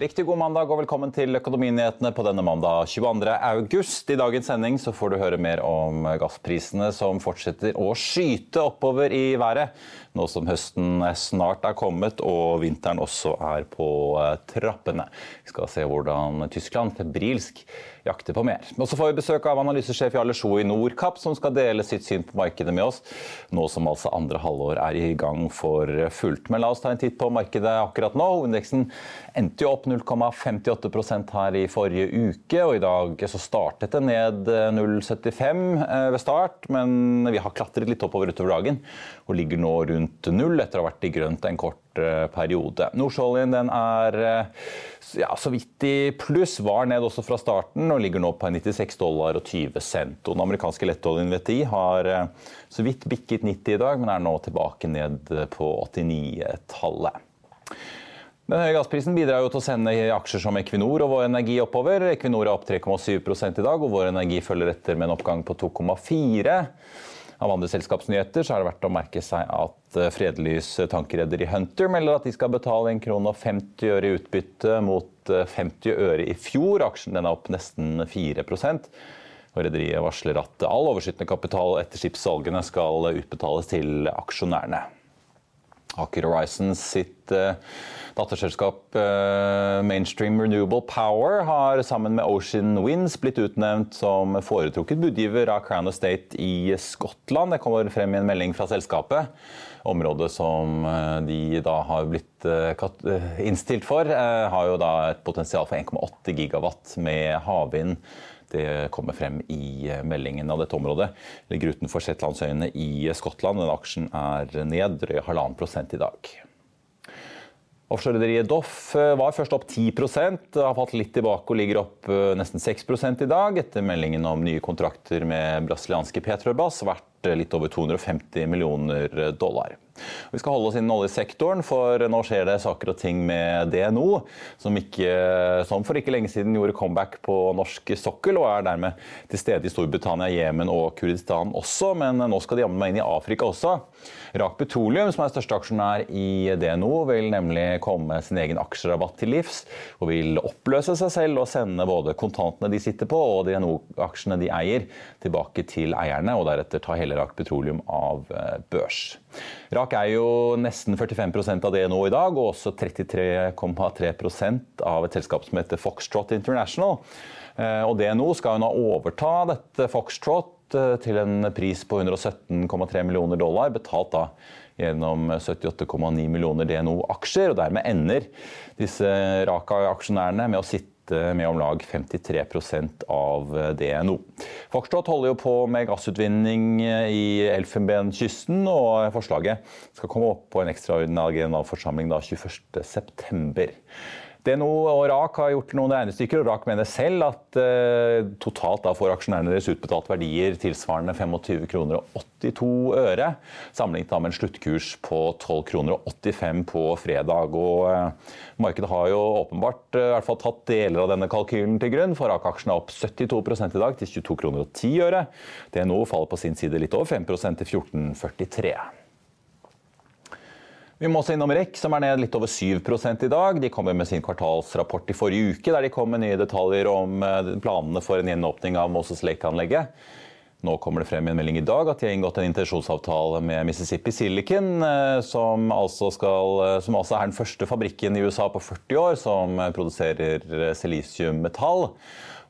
Riktig god mandag og velkommen til Økonominyhetene på denne mandag 22. august. I dagens sending så får du høre mer om gassprisene som fortsetter å skyte oppover i været. Nå som høsten snart er kommet og vinteren også er på eh, trappene. Vi skal se hvordan Tyskland febrilsk jakter på mer. Og så får vi besøk av analysesjef Jarle Sjo i Nordkapp, som skal dele sitt syn på markedet med oss, nå som altså andre halvår er i gang for fullt. Men la oss ta en titt på markedet akkurat nå. Hovedindeksen endte jo opp 0,58% her i forrige uke, og i dag så startet det ned 0,75 eh, ved start, men vi har klatret litt oppover utover dagen og ligger nå rundt null etter å ha vært i grønt en kort eh, periode. Nordsjøoljen er eh, ja, så vidt i pluss, var ned også fra starten og ligger nå på 96 dollar og 20 cent. Og den amerikanske lettoljen VTI har så vidt bikket 90 i dag, men er nå tilbake ned på 89-tallet. Den høye gassprisen bidrar jo til å sende aksjer som Equinor og Vår Energi oppover. Equinor er opp 3,7 i dag, og Vår Energi følger etter med en oppgang på 2,4 Av andre selskapsnyheter så har det vært å merke seg at Fredelys Fredlys tankreder i Hunter melder at de skal betale 1 krone og 50 øre i utbytte mot 50 eh, øre i fjor. Aksjen er opp nesten 4 og Rederiet varsler at all overskytende kapital etter skipssalgene skal utbetales til aksjonærene. Aker Horizons sitt uh, datterselskap uh, Mainstream Renewable Power har sammen med Ocean Winds blitt utnevnt som foretrukket budgiver av Crown Estate i Skottland. Det kommer frem i en melding fra selskapet. Området som uh, de da har blitt innstilt for, har jo da et potensial for 1,8 gigawatt med havvind det kommer frem i eh, meldingen av dette området. Ligger utenfor Shetlandsøyene i Skottland. Den aksjen er ned drøye halvannen prosent i dag. Offshorerederiet Doff eh, var først opp 10 har falt litt tilbake og ligger opp eh, nesten 6 i dag, etter meldingen om nye kontrakter med brasilianske Petrobras, verdt litt over 250 millioner dollar. Vi skal holde oss innen oljesektoren, for nå skjer det saker og ting med DNO, som, ikke, som for ikke lenge siden gjorde comeback på norsk sokkel, og er dermed til stede i Storbritannia, Jemen og Kurdistan også. Men nå skal de jammen meg inn i Afrika også. Rak Petroleum, som er største aksjonær i DNO, vil nemlig komme sin egen aksjerabatt til livs, og vil oppløse seg selv og sende både kontantene de sitter på og DNO-aksjene de eier, tilbake til eierne, og deretter ta hele Rak Petroleum av eh, børs. Rak er jo nesten 45 av DNO i dag, og også 33,3 av et selskap som heter Foxtrot International. Eh, og DNO skal jo nå overta dette Foxtrot eh, til en pris på 117,3 millioner dollar, betalt da gjennom 78,9 millioner DNO-aksjer. og Dermed ender disse Raka-aksjonærene med å sitte med om lag 53% av DNO. Foxtrot holder jo på med gassutvinning i Elfenbenskysten, og forslaget skal komme opp på en ekstraordinær generalforsamling 21.9. DNO og RAK har gjort noen regnestykker, og RAK mener selv at eh, totalt da får aksjonærene deres utbetalt verdier tilsvarende 25 kroner og 82 øre, sammenlignet med en sluttkurs på 12 kroner og 85 på fredag. Og eh, markedet har jo åpenbart eh, i hvert fall tatt deler av denne kalkylen til grunn, for RAK-aksjen er opp 72 i dag til 22 kroner og 10 øre. DNO faller på sin side litt over 5% til 14,43. Vi må også innom REC, som er ned litt over 7 i dag. De kommer med sin kvartalsrapport i forrige uke, der de kom med nye detaljer om eh, planene for en gjenåpning av Moses Lake-anlegget. Nå kommer det frem i en melding i dag at de har inngått en intensjonsavtale med Mississippi Silicon, eh, som altså, skal, eh, som altså er den første fabrikken i USA på 40 år som produserer silisiummetall.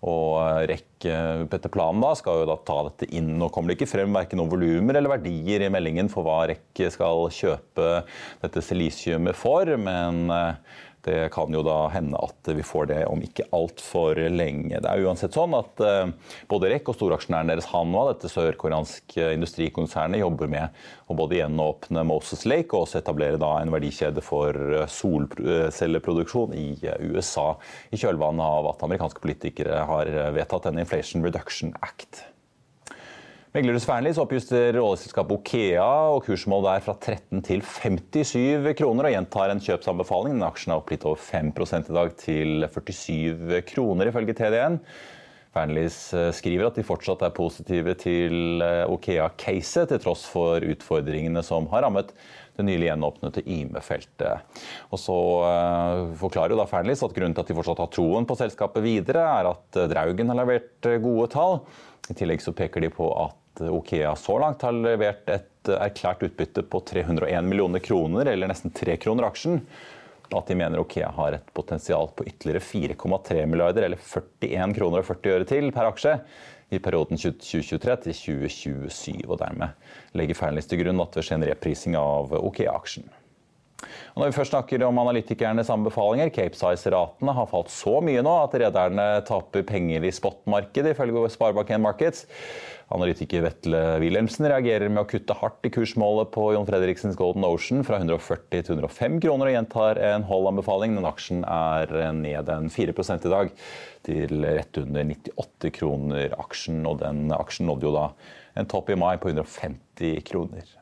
Og REC etter planen da, skal jo da ta dette inn. Nå kommer det ikke frem verken noen volumer eller verdier i meldingen for hva REC skal kjøpe dette silisiumet for, men eh, det kan jo da hende at vi får det om ikke altfor lenge. Det er uansett sånn at eh, både REC og storaksjonæren deres Hanwa, dette sørkoreanske industrikonsernet, jobber med å både gjenåpne Moses Lake og også etablere da en verdikjede for eh, solcelleproduksjon i eh, USA, i kjølvannet av at amerikanske politikere har vedtatt en Inflation Reduction Act. Meglerhus Fearnleys oppjuster oljeselskapet Okea, og kursmål der fra 13 til 57 kroner, og gjentar en kjøpsanbefaling. Den aksjen er opp litt over 5 i dag til 47 kroner, ifølge TDN. Fearnleys skriver at de fortsatt er positive til Okea-caset, til tross for utfordringene som har rammet det nylig gjenåpnede Yme-feltet. Og så forklarer jo da Fearnleys at grunnen til at de fortsatt har troen på selskapet videre, er at Draugen har levert gode tall. I tillegg så peker de på at Okea så langt har levert et erklært utbytte på 301 millioner kroner, eller nesten 3 kroner aksjen. At de mener Okea har et potensial på ytterligere 4,3 milliarder, eller 41 kroner og 40 øre til per aksje i perioden 2023 til 2027. og Dermed legger Fearnleys til grunn at det skjer en reprising av Okea-aksjen. Og når vi først snakker om analytikernes anbefalinger, Capesize-ratene har falt så mye nå at rederne taper penger i spotmarkedet, ifølge Sparebank1 Markets. Analytiker Vetle Wilhelmsen reagerer med å kutte hardt i kursmålet på John Fredriksens Golden Ocean fra 140 til 105 kroner og gjentar en hold-anbefaling. Den aksjen er ned en 4 i dag, til rett under 98 kroner aksjen. Og den aksjen nådde jo da en topp i mai på 150 kroner.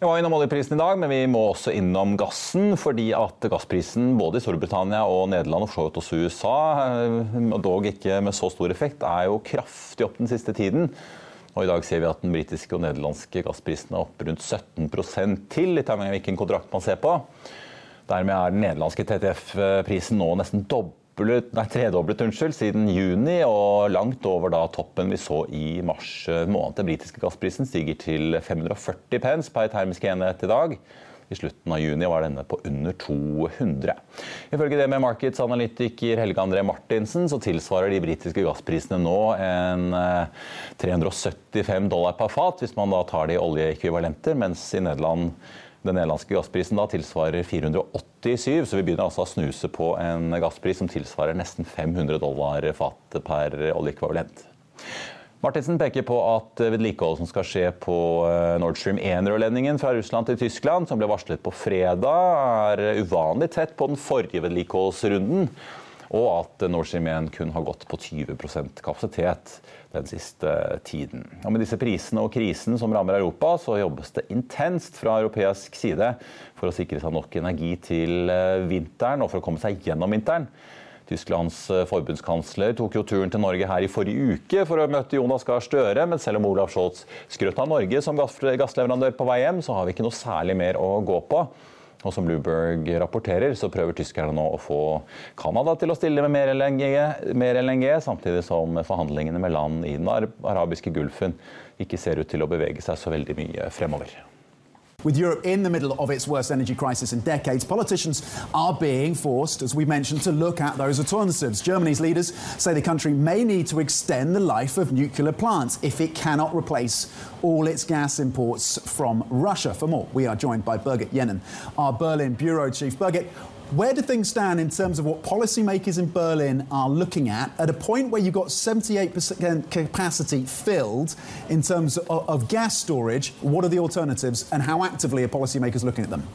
Vi var innom oljeprisen i dag, men vi må også innom gassen. Fordi at gassprisen både i Storbritannia og Nederland og for også USA, eh, dog ikke med så stor effekt, er jo kraftig opp den siste tiden. Og I dag ser vi at den britiske og nederlandske gassprisen er opp rundt 17% til, litt av hvilken kontrakt man ser på. Dermed er den nederlandske TTF-prisen nå nesten dobbelt nei, tredoblet unnskyld, siden juni, og langt over da toppen vi så i mars måned. Den britiske gassprisen stiger til 540 pence per termisk enhet i dag. I slutten av juni var denne på under 200. Ifølge det med markedsanalytiker Helge André Martinsen så tilsvarer de britiske gassprisene nå en 375 eh, dollar per fat, hvis man da tar det i oljeekvivalenter, mens i Nederland den nederlandske gassprisen da tilsvarer 487, så vi begynner altså å snuse på en gasspris som tilsvarer nesten 500 dollar fatet per oljeekvivalent. Martinsen peker på at vedlikeholdet som skal skje på eh, Nord Stream 1-rørledningen fra Russland til Tyskland, som ble varslet på fredag, er uvanlig tett på den forrige vedlikeholdsrunden og at 1 kun har gått på 20% kapasitet den siste tiden. Og med disse prisene og krisen som rammer Europa, så jobbes det intenst fra europeisk side for å sikre seg nok energi til eh, vinteren og for å komme seg gjennom vinteren. Tysklands eh, forbundskansler tok jo turen til Norge her i forrige uke for å møte Jonas Gahr Støre, men selv om Olaf Scholz skrøt av Norge som gassleverandør på vei hjem, så har vi ikke noe særlig mer å gå på. Og som Luberg rapporterer, så prøver tyskerne nå å få Canada til å stille med mer LNG, mer LNG, samtidig som forhandlingene med land i den arabiske gulfen ikke ser ut til å bevege seg så veldig mye fremover. With Europe in the middle of its worst energy crisis in decades, politicians are being forced, as we mentioned, to look at those alternatives. Germany's leaders say the country may need to extend the life of nuclear plants if it cannot replace all its gas imports from Russia. For more, we are joined by Birgit Jenen, our Berlin bureau chief. Birgit, where do things stand in terms of what policymakers in Berlin are looking at at a point where you've got 78% capacity filled in terms of, of gas storage? What are the alternatives and how actively are policymakers looking at them?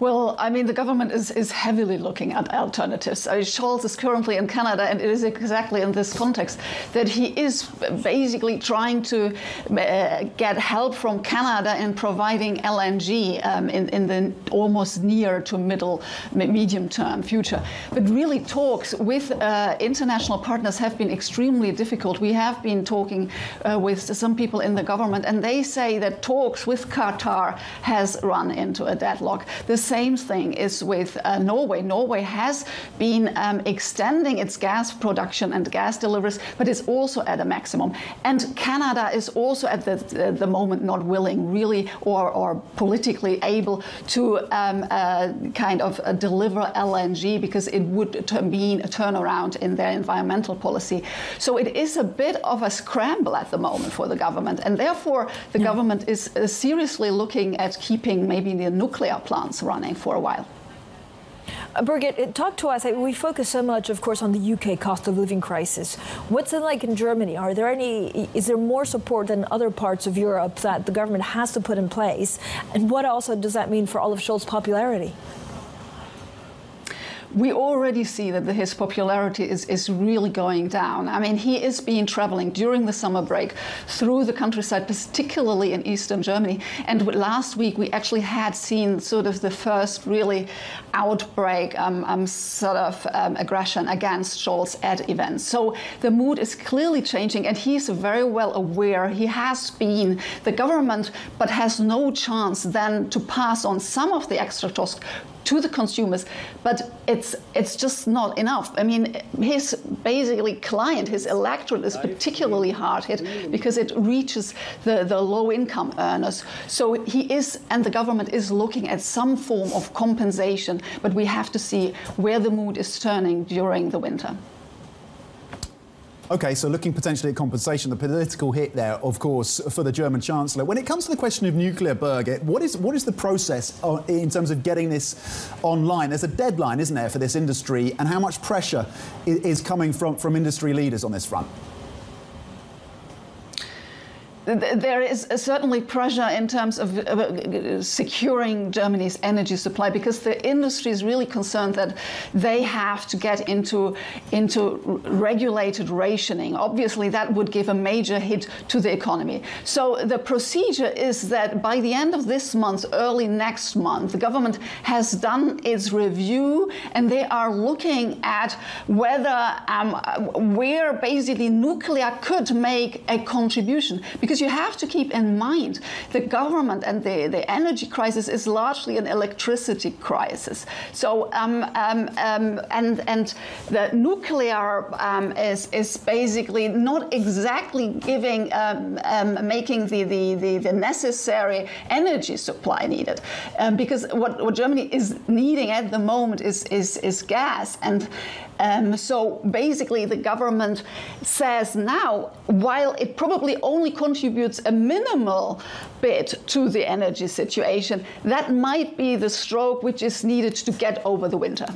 Well, I mean, the government is, is heavily looking at alternatives. I mean, Scholz is currently in Canada, and it is exactly in this context that he is basically trying to uh, get help from Canada in providing LNG um, in, in the almost near to middle, medium term future. But really, talks with uh, international partners have been extremely difficult. We have been talking uh, with some people in the government, and they say that talks with Qatar has run into a deadlock. This same thing is with uh, Norway. Norway has been um, extending its gas production and gas deliveries, but it's also at a maximum. And Canada is also at the, the, the moment not willing, really, or, or politically able to um, uh, kind of uh, deliver LNG because it would mean a turnaround in their environmental policy. So it is a bit of a scramble at the moment for the government, and therefore the yeah. government is uh, seriously looking at keeping maybe the nuclear plants running running for a while. Uh, Birgit, uh, talk to us. Uh, we focus so much, of course, on the UK cost of living crisis. What's it like in Germany? Are there any? Is there more support than other parts of Europe that the government has to put in place? And what also does that mean for Olaf Scholz's popularity? We already see that his popularity is, is really going down. I mean, he is being traveling during the summer break through the countryside, particularly in eastern Germany. And last week we actually had seen sort of the first really outbreak, um, um, sort of um, aggression against Scholz at events. So the mood is clearly changing, and he's very well aware he has been the government, but has no chance then to pass on some of the extra costs to the consumers, but it's it's just not enough. I mean, his basically client, his electorate is particularly hard hit mm. because it reaches the, the low income earners. So he is, and the government is looking at some form of compensation, but we have to see where the mood is turning during the winter. Okay, so looking potentially at compensation, the political hit there, of course, for the German Chancellor. When it comes to the question of nuclear, Birgit, what is, what is the process in terms of getting this online? There's a deadline, isn't there, for this industry, and how much pressure is coming from, from industry leaders on this front? There is uh, certainly pressure in terms of uh, uh, securing Germany's energy supply because the industry is really concerned that they have to get into, into regulated rationing. Obviously, that would give a major hit to the economy. So the procedure is that by the end of this month, early next month, the government has done its review and they are looking at whether um, where basically nuclear could make a contribution because because you have to keep in mind the government and the, the energy crisis is largely an electricity crisis. So, um, um, um, and, and the nuclear um, is, is basically not exactly giving, um, making the, the, the, the, necessary energy supply needed. because what, what Germany is needing at the moment is, is, is gas. And um, so basically, the government says now, while it probably only contributes a minimal bit to the energy situation, that might be the stroke which is needed to get over the winter.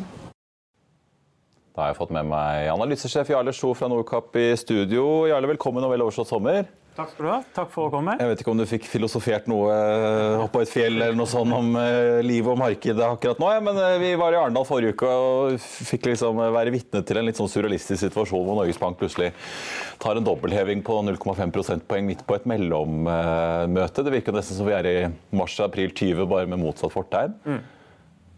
Da har jeg fått med meg analysesjef Jarle Sjo fra Nordkapp i studio. Jarle, velkommen og vel overstått sommer. Takk skal du ha. Takk for å komme. Jeg vet ikke om du fikk filosofert noe eh, oppå et fjell eller noe sånt om uh, livet og markedet akkurat nå, ja. men uh, vi var i Arendal forrige uke og fikk liksom være vitne til en litt sånn surrealistisk situasjon hvor Norges Bank plutselig tar en dobbeltheving på 0,5 prosentpoeng midt på et mellommøte. Det virker nesten som vi er i mars-april 20, bare med motsatt fortegn. Mm.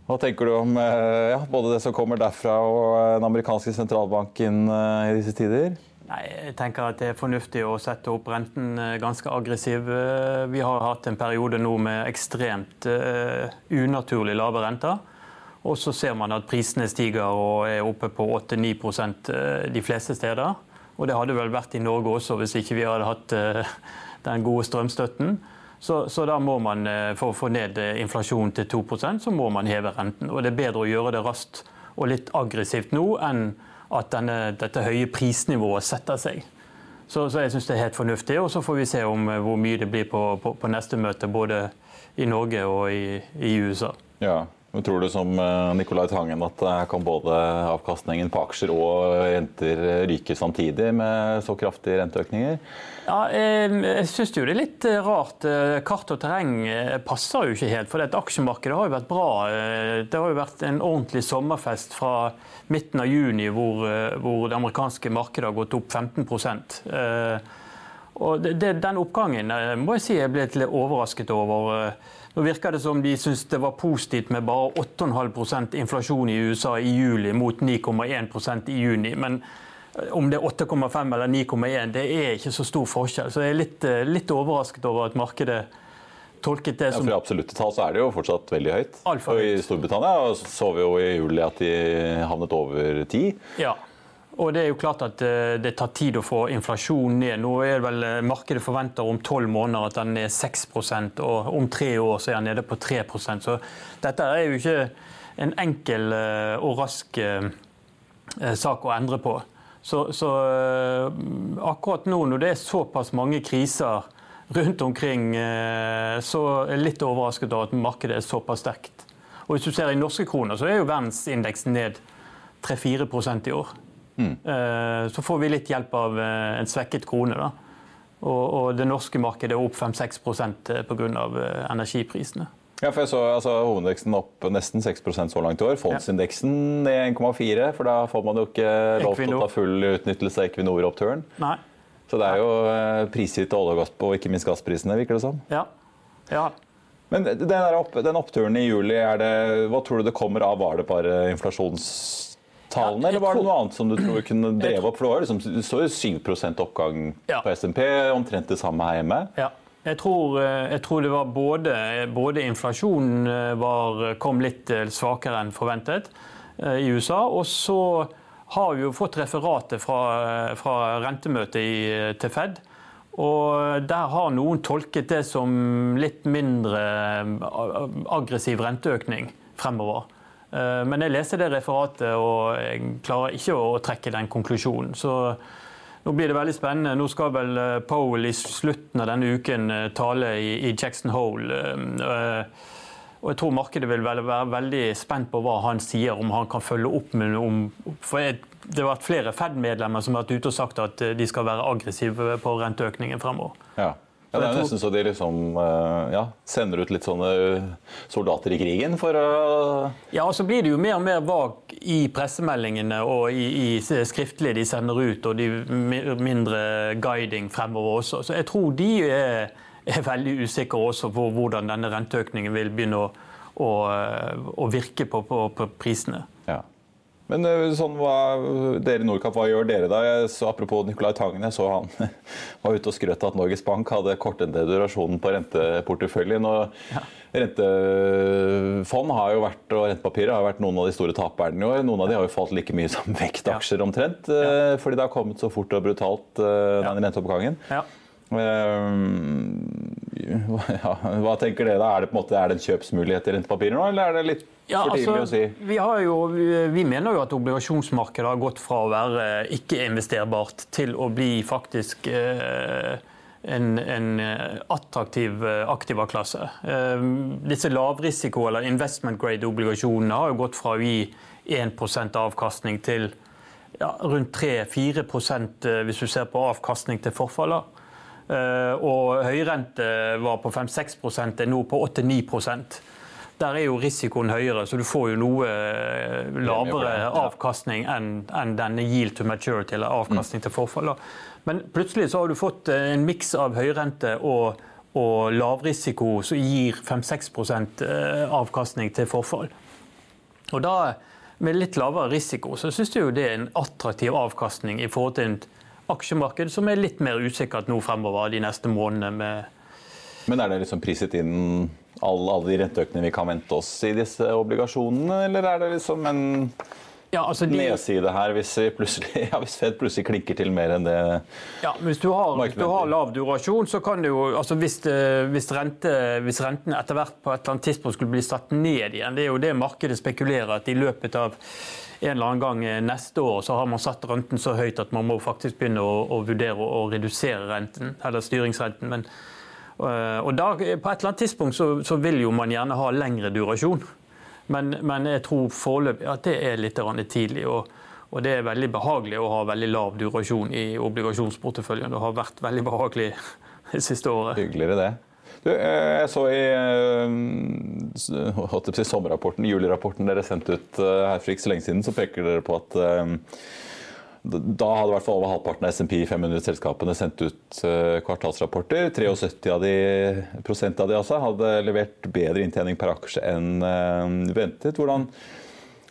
Hva tenker du om ja, både det som kommer derfra og den amerikanske sentralbanken i disse tider? Nei, jeg tenker at Det er fornuftig å sette opp renten eh, ganske aggressiv. Eh, vi har hatt en periode nå med ekstremt uh, unaturlig lave renter. Og så ser man at prisene stiger og er oppe på 8-9% de fleste steder. Og det hadde vel vært i Norge også hvis ikke vi hadde hatt den gode strømstøtten. Så, så, da må man, for å få ned inflasjonen til 2% så må man heve renten. Og det er bedre å gjøre det raskt og litt aggressivt nå enn at denne, dette høye prisnivået setter seg. Så, så jeg syns det er helt fornuftig. Og så får vi se om eh, hvor mye det blir på, på, på neste møte, både i Norge og i, i USA. Ja, men Tror du som eh, Nicolai Tangen at kan både avkastningen på aksjer og renter ryke samtidig med så kraftige renteøkninger? Ja, jeg syns det er litt eh, rart. Kart og terreng passer jo ikke helt. For det aksjemarkedet har jo vært bra. Det har jo vært en ordentlig sommerfest fra midten av juni hvor, eh, hvor det amerikanske markedet har gått opp 15 eh, og det, Den oppgangen eh, må jeg si jeg ble litt overrasket over. Nå virker det som de syns det var positivt med bare 8,5% inflasjon i USA i juli mot 9,1% i juni. Men om det er 8,5 eller 9,1, det er ikke så stor forskjell. Så jeg er litt, litt overrasket over at markedet tolket det som ja, For i absolutte tall så er det jo fortsatt veldig høyt. Og I Storbritannia så vi jo i juli at de havnet over 10. Ja. Og det er jo klart at eh, det tar tid å få inflasjonen ned. Nå er det vel eh, Markedet forventer om tolv måneder at den er 6% og om tre år så er den nede på 3% Så dette er jo ikke en enkel eh, og rask sak å endre på. Så, så akkurat nå når det er såpass mange kriser rundt omkring, så er jeg litt overrasket over at markedet er såpass sterkt. Og hvis du ser i norske kroner, så er jo verdensindeksen ned 3-4% i år. Mm. Så får vi litt hjelp av en svekket krone. da. Og, det norske markedet er opp 5-6 pga. energiprisene. Ja, for jeg så altså, Hovedindeksen opp nesten 6% så langt i år. Fondsindeksen ned 1,4, for da får man jo ikke lov til å ta full utnyttelse av Equinor-oppturen. Så det er jo eh, prisgitt olje og gass på, ikke minst gassprisene, virker det som. Ja. ja. Men den, opp, den, oppturen i juli, det, hva tror du det kommer av? Var det bare inflasjonstallene, ja, eller var det noe annet som du tror kunne dreve opp? For det var liksom, du så jo 7 oppgang på SMP, omtrent det samme her hjemme. Ja. Jeg tror, eh, jeg tror, det var både, både inflasjonen eh, var, kom litt eh, svakere enn forventet i USA. Og så har vi jo fått referatet fra, fra rentemøtet i, til Fed. Og der har noen tolket det som litt mindre aggressiv renteøkning fremover. Men jeg leser det referatet, og jeg klarer ikke å trekke den konklusjonen. Så nå blir det veldig spennende. Nå skal vel eh, Powell i slutten av denne uken eh, tale i Jackson Hole. Eh, og jeg tror markedet vil være veldig spent på hva han sier, om han kan følge opp med om, For det har vært flere Fed-medlemmer som har vært ute og sagt at de skal være aggressive på renteøkningen fremover. Ja. Ja, det er jo nesten så de liksom eh, ja, sender ut litt sånne soldater i krigen for å Ja, og så blir det jo mer og mer vag i pressemeldingene og i, i skriftlige de sender ut, og de mindre guiding fremover også. Så jeg tror de er, er veldig usikre også på hvordan denne renteøkningen vil begynne å, å, å virke på, på, på prisene. Ja. Men eh, sånn, hva, dere Nordkapp, hva gjør dere da? Jeg så, apropos Nicolai Tangen, jeg så han var ute og skrøt av at Norges Bank hadde kortere durasjonen på renteporteføljen. og ja. Rentefond har jo vært, og rentepapirer har vært noen av de store taperne i år. Noen av de har jo falt like mye som vektaksjer omtrent, ja. Eh, fordi det har kommet så fort og brutalt, eh, den renteoppgangen. Ja. Ja, hva tenker dere? Er det, på en måte, er det en kjøpsmulighet i rentepapirer nå, eller er det litt ja, for tidlig altså, å si? Vi, jo, vi, mener jo at obligasjonsmarkedet har gått fra å være ikke-investerbart til å bli faktisk eh, en, en, attraktiv aktivaklasse. Eh, disse lavrisiko- eller investment grade-obligasjonene har jo gått fra å gi 1 avkastning til ja, rundt 3-4 eh, hvis du ser på avkastning til forfallet. Eh, og høyrente var på 5-6% er nå på 8-9% der er jo risikoen høyere, så du får jo noe eh, lavere avkastning enn denne yield to maturity, eller avkastning til forfall. Men plutselig så har du fått eh, en miks av høyrente og, og lavrisiko som gir 5-6% avkastning til forfall. Og da, med litt lavere risiko, så syns jeg jo det er en attraktiv avkastning i forhold til en aksjemarked som er litt mer usikkert nå fremover de neste månedene. Men er det liksom priset inn alle, alle de renteøkningene vi kan vente oss i disse obligasjonene, eller er det liksom en ja, altså de... nedside her hvis, ja, hvis, Fed plutselig klikker til mer enn det Ja, Hvis du har, hvis du har lav durasjon, så kan det jo altså hvis, eh, hvis, rente, hvis renten etter hvert på et eller annet tidspunkt skulle bli satt ned igjen, det er jo det markedet spekulerer at i løpet av en eller annen gang eh, neste år så har man satt renten så høyt at man må faktisk begynne å, å vurdere å, å, redusere renten, eller styringsrenten. Men, eh, og da, på et eller annet tidspunkt så, så, vil jo man gjerne ha lengre durasjon. Men, men jeg tror foreløpig at det er litt tidlig. Og, og, det er veldig behagelig å ha veldig lav durasjon i obligasjonsporteføljen. Det har vært veldig behagelig det siste året. Hyggeligere det. Du, eh, jeg så i uh, sommerrapporten, julerapporten dere sendte ut uh, her for ikke så lenge siden, så peker dere på at da hadde i hvert fall over halvparten av SMP 500-selskapene sendt ut kvartalsrapporter. 73 av de, av de altså, hadde levert bedre inntjening per aksje enn ventet. Hvordan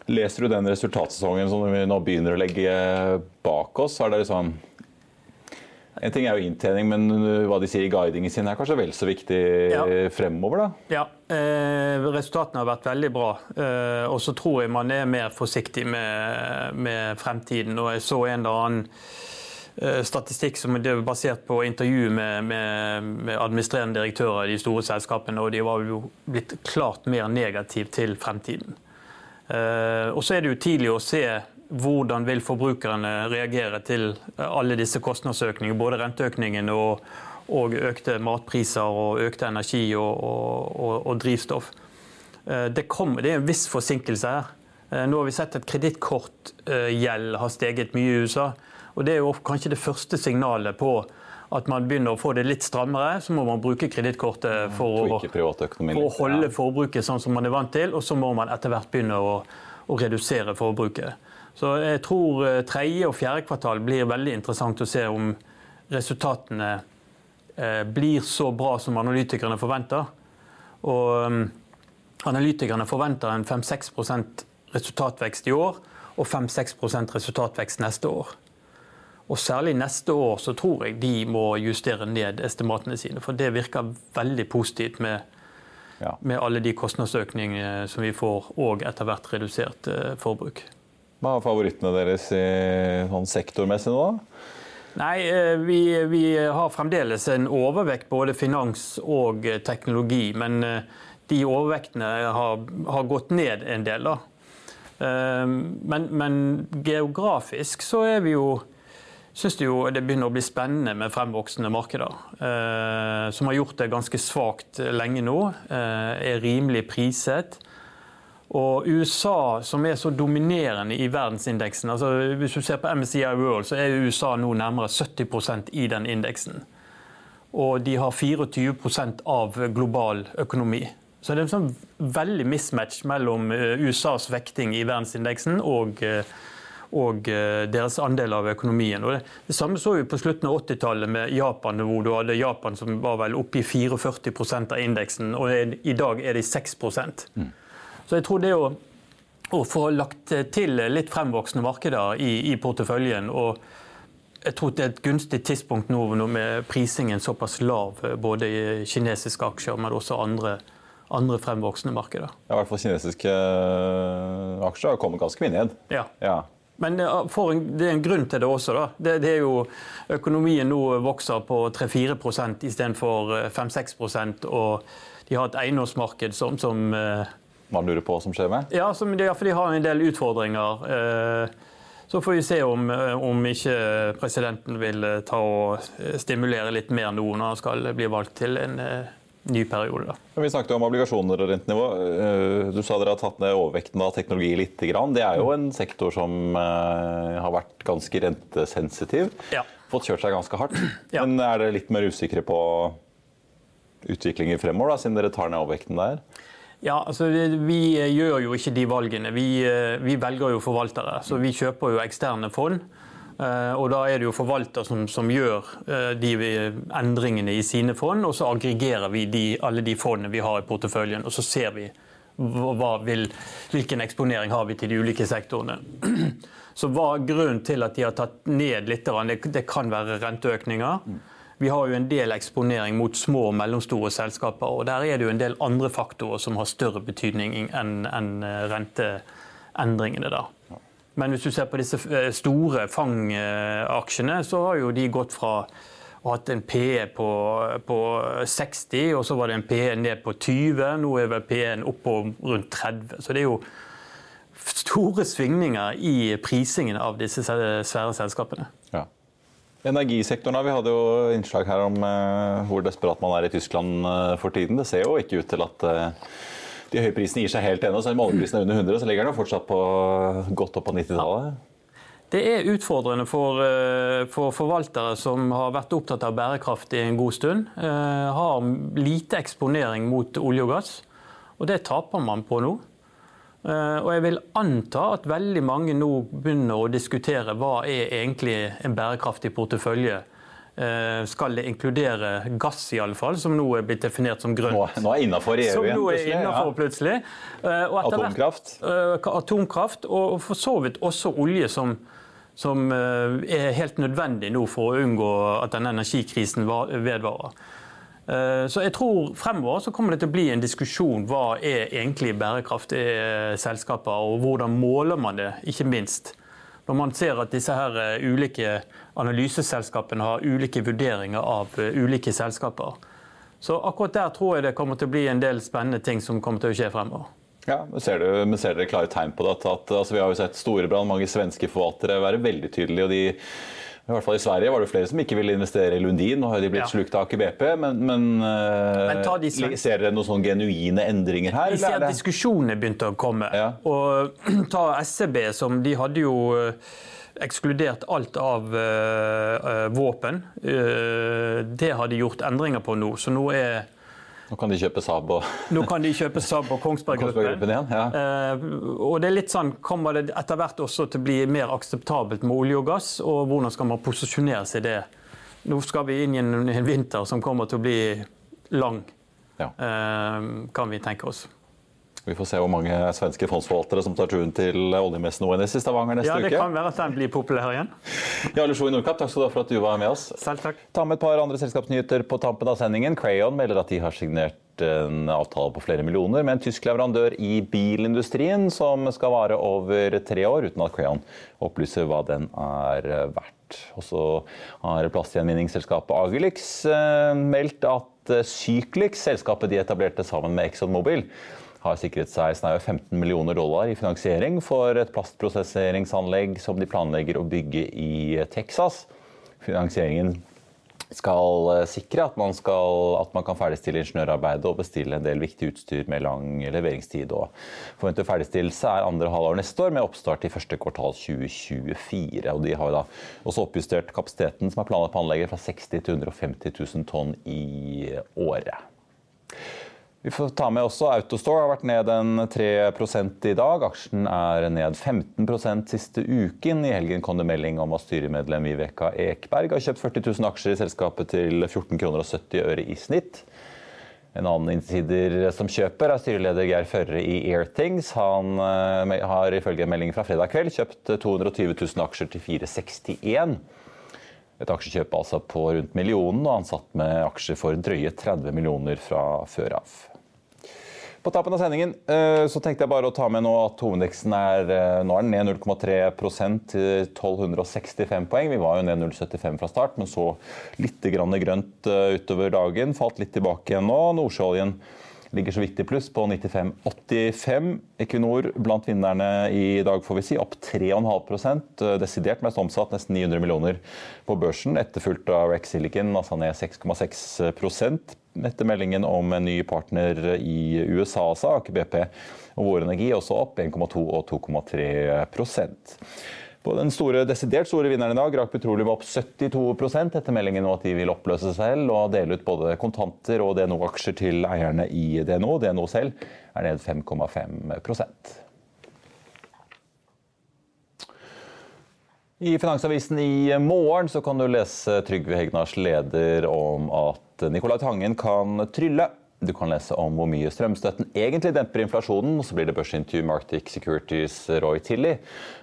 leser du den resultatsesongen som vi nå begynner å legge bak oss? Er det liksom en ting er jo inntjening, men uh, hva de sier i guidingen sin er kanskje vel så viktig ja. fremover? da? Ja, eh, resultatene har vært veldig bra. Eh, og så tror jeg man er mer forsiktig med, med fremtiden. Og jeg så en eller annen statistikk som er basert på intervju med, med, med, administrerende direktører i de store selskapene, og de var jo blitt klart mer negative til fremtiden. Eh, og så er det jo tidlig å se hvordan vil forbrukerne reagere til alle disse kostnadsøkningene, både renteøkningen og, og økte matpriser og økte energi og, og, og drivstoff. Det, kom, det er en viss forsinkelse her. Nå har vi sett at kredittkortgjeld har steget mye i USA. Og Det er jo kanskje det første signalet på at man begynner å få det litt strammere, så må man bruke kredittkortet for, for, å holde forbruket sånn som man er vant til, og så må man etter hvert begynne å, å redusere forbruket. Så jeg tror eh, tredje og fjerde kvartal blir veldig interessant å se om resultatene eh, blir så bra som analytikerne forventer. Og um, analytikerne forventer en 5-6% resultatvekst i år og 5-6% resultatvekst neste år. Og Særlig neste år så tror jeg de må justere ned estimatene sine. For det virker veldig positivt med, ja. med alle de kostnadsøkningene som vi får, og etter hvert redusert eh, forbruk. Hva er favorittene deres i, sånn sektormessig nå? da? Nei, eh, vi, vi, har fremdeles en overvekt både finans og eh, teknologi. Men de overvektene har, har gått ned en del. da. Men, men geografisk så er vi jo syns det, jo, det begynner å bli spennende med fremvoksende markeder. Eh, som har gjort det ganske svakt lenge nå. Eh, er rimelig priset. Og USA, som er så dominerende i verdensindeksen altså Hvis du ser på MSCI World, så er USA nå nærmere 70% i den indeksen. Og de har 24% av global økonomi. Så det er en sånn veldig mismatch mellom eh, USAs vekting i verdensindeksen og eh, og eh, deres andel av økonomien. Det, det samme så vi på slutten av 80-tallet med Japan, hvor du hadde Japan som var vel oppe i 44% av indeksen, og i dag er de 6 mm. Så jeg tror det å, å, få lagt til litt fremvoksende markeder i, i porteføljen og jeg tror det er et gunstig tidspunkt nå med prisingen såpass lav, både i kinesiske aksjer, men også andre, andre fremvoksende markeder. Ja, I hvert fall kinesiske eh, aksjer har kommet ganske mye ned. Ja. ja. Men det er en grunn til det også. da. Det, det er jo Økonomien nå vokser på 3-4% istedenfor 5-6 eh, og de har et eiendomsmarked som, som eh, Man lurer på som skjer med? Ja, som, ja, for de har en del utfordringer. Eh, så får vi se om, om ikke presidenten vil ta og stimulere litt mer nå når han skal bli valgt til en ny periode. Da. Vi snakket om obligasjoner og rentenivå. Eh, du sa dere har tatt ned overvekten av teknologi litt. Det er jo en sektor som eh, har vært ganske rentesensitiv. Ja. Fått kjørt seg ganske hardt. Ja. Men er dere litt mer usikre på utviklingen fremover, da, siden dere tar ned overvekten der? Ja, altså Vi gjør jo ikke de valgene. Vi, eh, vi velger jo forvaltere. Så vi kjøper jo eksterne fond. Eh, og Da er det jo forvalter som, som gjør eh, de endringene i sine fond, og så aggregerer vi de, alle de fondene vi har i porteføljen. og så ser vi vil, hvilken eksponering har vi til de ulike sektorene. Så hva er grunnen til at de har tatt ned litt? Det, det kan være renteøkninger. Vi har jo en del eksponering mot små og mellomstore selskaper. og Der er det jo en del andre faktorer som har større betydning enn en eh, renteendringene. da. Men hvis du ser på disse store Fang-aksjene, så har jo de gått fra å ha hatt en PE på, på, 60, og så var det en PE ned på 20. Nå er vel PE-en oppe på rundt 30. Så det er jo store svingninger i prisingen av disse svære selskapene. Ja. Energisektoren, Vi hadde jo innslag her om uh, hvor desperat man er i Tyskland uh, for tiden. Det ser jo ikke ut til at uh, de høye prisene gir seg helt ennå. Så oljeprisen er under 100, så ligger den fortsatt på godt opp på 90-tallet. Det er utfordrende for, eh, for, forvaltere som har vært opptatt av bærekraft i en god stund. Eh, har lite eksponering mot olje og gass, og det taper man på nå. Eh, og jeg vil anta at veldig mange nå begynner å diskutere hva er egentlig en bærekraftig portefølje Eh, skal det inkludere gass, i alle fall, som nå er blitt definert som grønt. Nå, nå er innafor EU igjen, nå er innenfor, plutselig. Eh, atomkraft. Hvert, atomkraft, og for så vidt også olje, som, som er helt nødvendig nå for å unngå at denne energikrisen vedvarer. Uh, så jeg tror fremover så kommer det til å bli en diskusjon hva er egentlig bærekraftige selskaper, og hvordan måler man det, ikke minst. Når man ser at disse her ulike analyseselskapene har ulike vurderinger av eh, ulike selskaper. Så akkurat der tror jeg det kommer til å bli en del spennende ting som kommer til å skje fremover. Ja, men Ser, du, men ser dere klare tegn på det? At, altså, vi har jo sett Storebrand, mange svenske forvaltere være veldig tydelige. og de I hvert fall I Sverige var det flere som ikke ville investere i Lundin. Nå har de blitt ja. slukt av Aker BP. Men, men, men de ser dere noen sånne genuine endringer her? Vi ser at diskusjonene begynte å komme. Ja. Og ta SEB, som de hadde jo ekskludert alt av uh, våpen. Uh, det har de gjort endringer på nå. Så nå er nå kan de kjøpe Saab og Nå kan de kjøpe Saab og Kongsberg Gruppen. Igjen, ja. uh, og det er litt sånn, Kommer det etter hvert også til å bli mer akseptabelt med olje og gass, og hvordan skal man posisjonere seg i det? Nå skal vi inn i en, en vinter som kommer til å bli lang, ja. kan vi tenke oss. Vi får se hvor mange svenske fondsforvaltere som tar turen til oljemessen ONS i Stavanger neste uke. Ja, Det kan være at den blir populær igjen. Jarle Sjo i Nordkapp, takk skal du ha for at du var med oss. Selv takk. Ta med et par andre selskapsnyheter på tampen av sendingen. Crayon melder at de har signert en avtale på flere millioner med en tysk leverandør i bilindustrien som skal vare over tre år, uten at Crayon opplyser hva den er verdt. Og så har plastgjenvinningsselskapet Agilix eh, meldt at Cyclix, selskapet de etablerte sammen med ExxonMobil, har sikret seg snaue 15 millioner dollar i finansiering for et plastprosesseringsanlegg som de planlegger å bygge i Texas. Finansieringen skal eh, sikre at man, skal, at man kan ferdigstille ingeniørarbeidet og bestille en del viktig utstyr med lang leveringstid. Og forventet ferdigstillelse er andre halvår neste år, med oppstart i første kvartal 2024. Og de har da også oppjustert kapasiteten som er planlagt på anlegget fra 60 til 150 000 tonn i året. Vi får ta med også Autostore har vært ned en 3% i dag. Aksjen er ned 15% siste uken. I helgen kom det melding om at styremedlem Viveka Ekberg har kjøpt 40 000 aksjer i selskapet til 14 kroner og 70 øre i snitt. En annen innsider som kjøper, er styreleder Geir Førre i Airthings. Han eh, har ifølge en melding fra fredag kveld kjøpt 220 000 aksjer til 461. Et aksjekjøp altså på rundt millionen, og han satt med aksjer for drøye 30 millioner fra før av. På tappen av sendingen eh, så tenkte jeg bare å ta med nå at hovedindeksen er, eh, nå er den ned 0,3% til 1265 poeng. Vi var jo ned 0,75 fra start, men så litt grønt eh, utover dagen. Falt litt tilbake igjen nå. Nordsjøoljen ligger så vidt i pluss på 95,85. Equinor blant vinnerne i dag, får vi si, opp 3,5% Desidert mest omsatt, nesten 900 millioner på børsen. Etterfulgt av Rex Silicon, altså ned 6,6 etter meldingen om en ny partner i USA, sa Aker BP og Vår Energi, også opp 1,2 og 2,3% på den store, desidert store vinneren i dag, Grak Petroleum opp 72 etter meldingen om at de vil oppløse seg selv og dele ut både kontanter og DNO-aksjer til eierne i DNO. DNO selv er ned 5,5% I Finansavisen i morgen kan du lese Trygve Hegnars leder om at Nicolai Tangen kan trylle. Du kan lese om hvor mye strømstøtten egentlig demper inflasjonen. og Så blir det børsintervju med Arctic Securities Roy Tilly.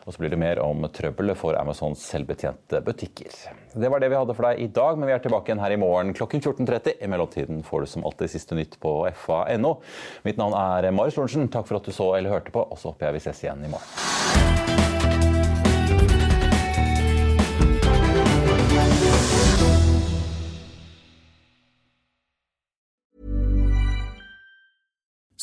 Og så blir det mer om trøbbelet for Amazons selvbetjente butikker. Det var det vi hadde for deg i dag, men vi er tilbake igjen her i morgen klokken 14.30. I mellomtiden får du som alltid siste nytt på fa.no. Mitt navn er Marius Lorentzen. Takk for at du så eller hørte på, og så håper jeg vi ses igjen i morgen.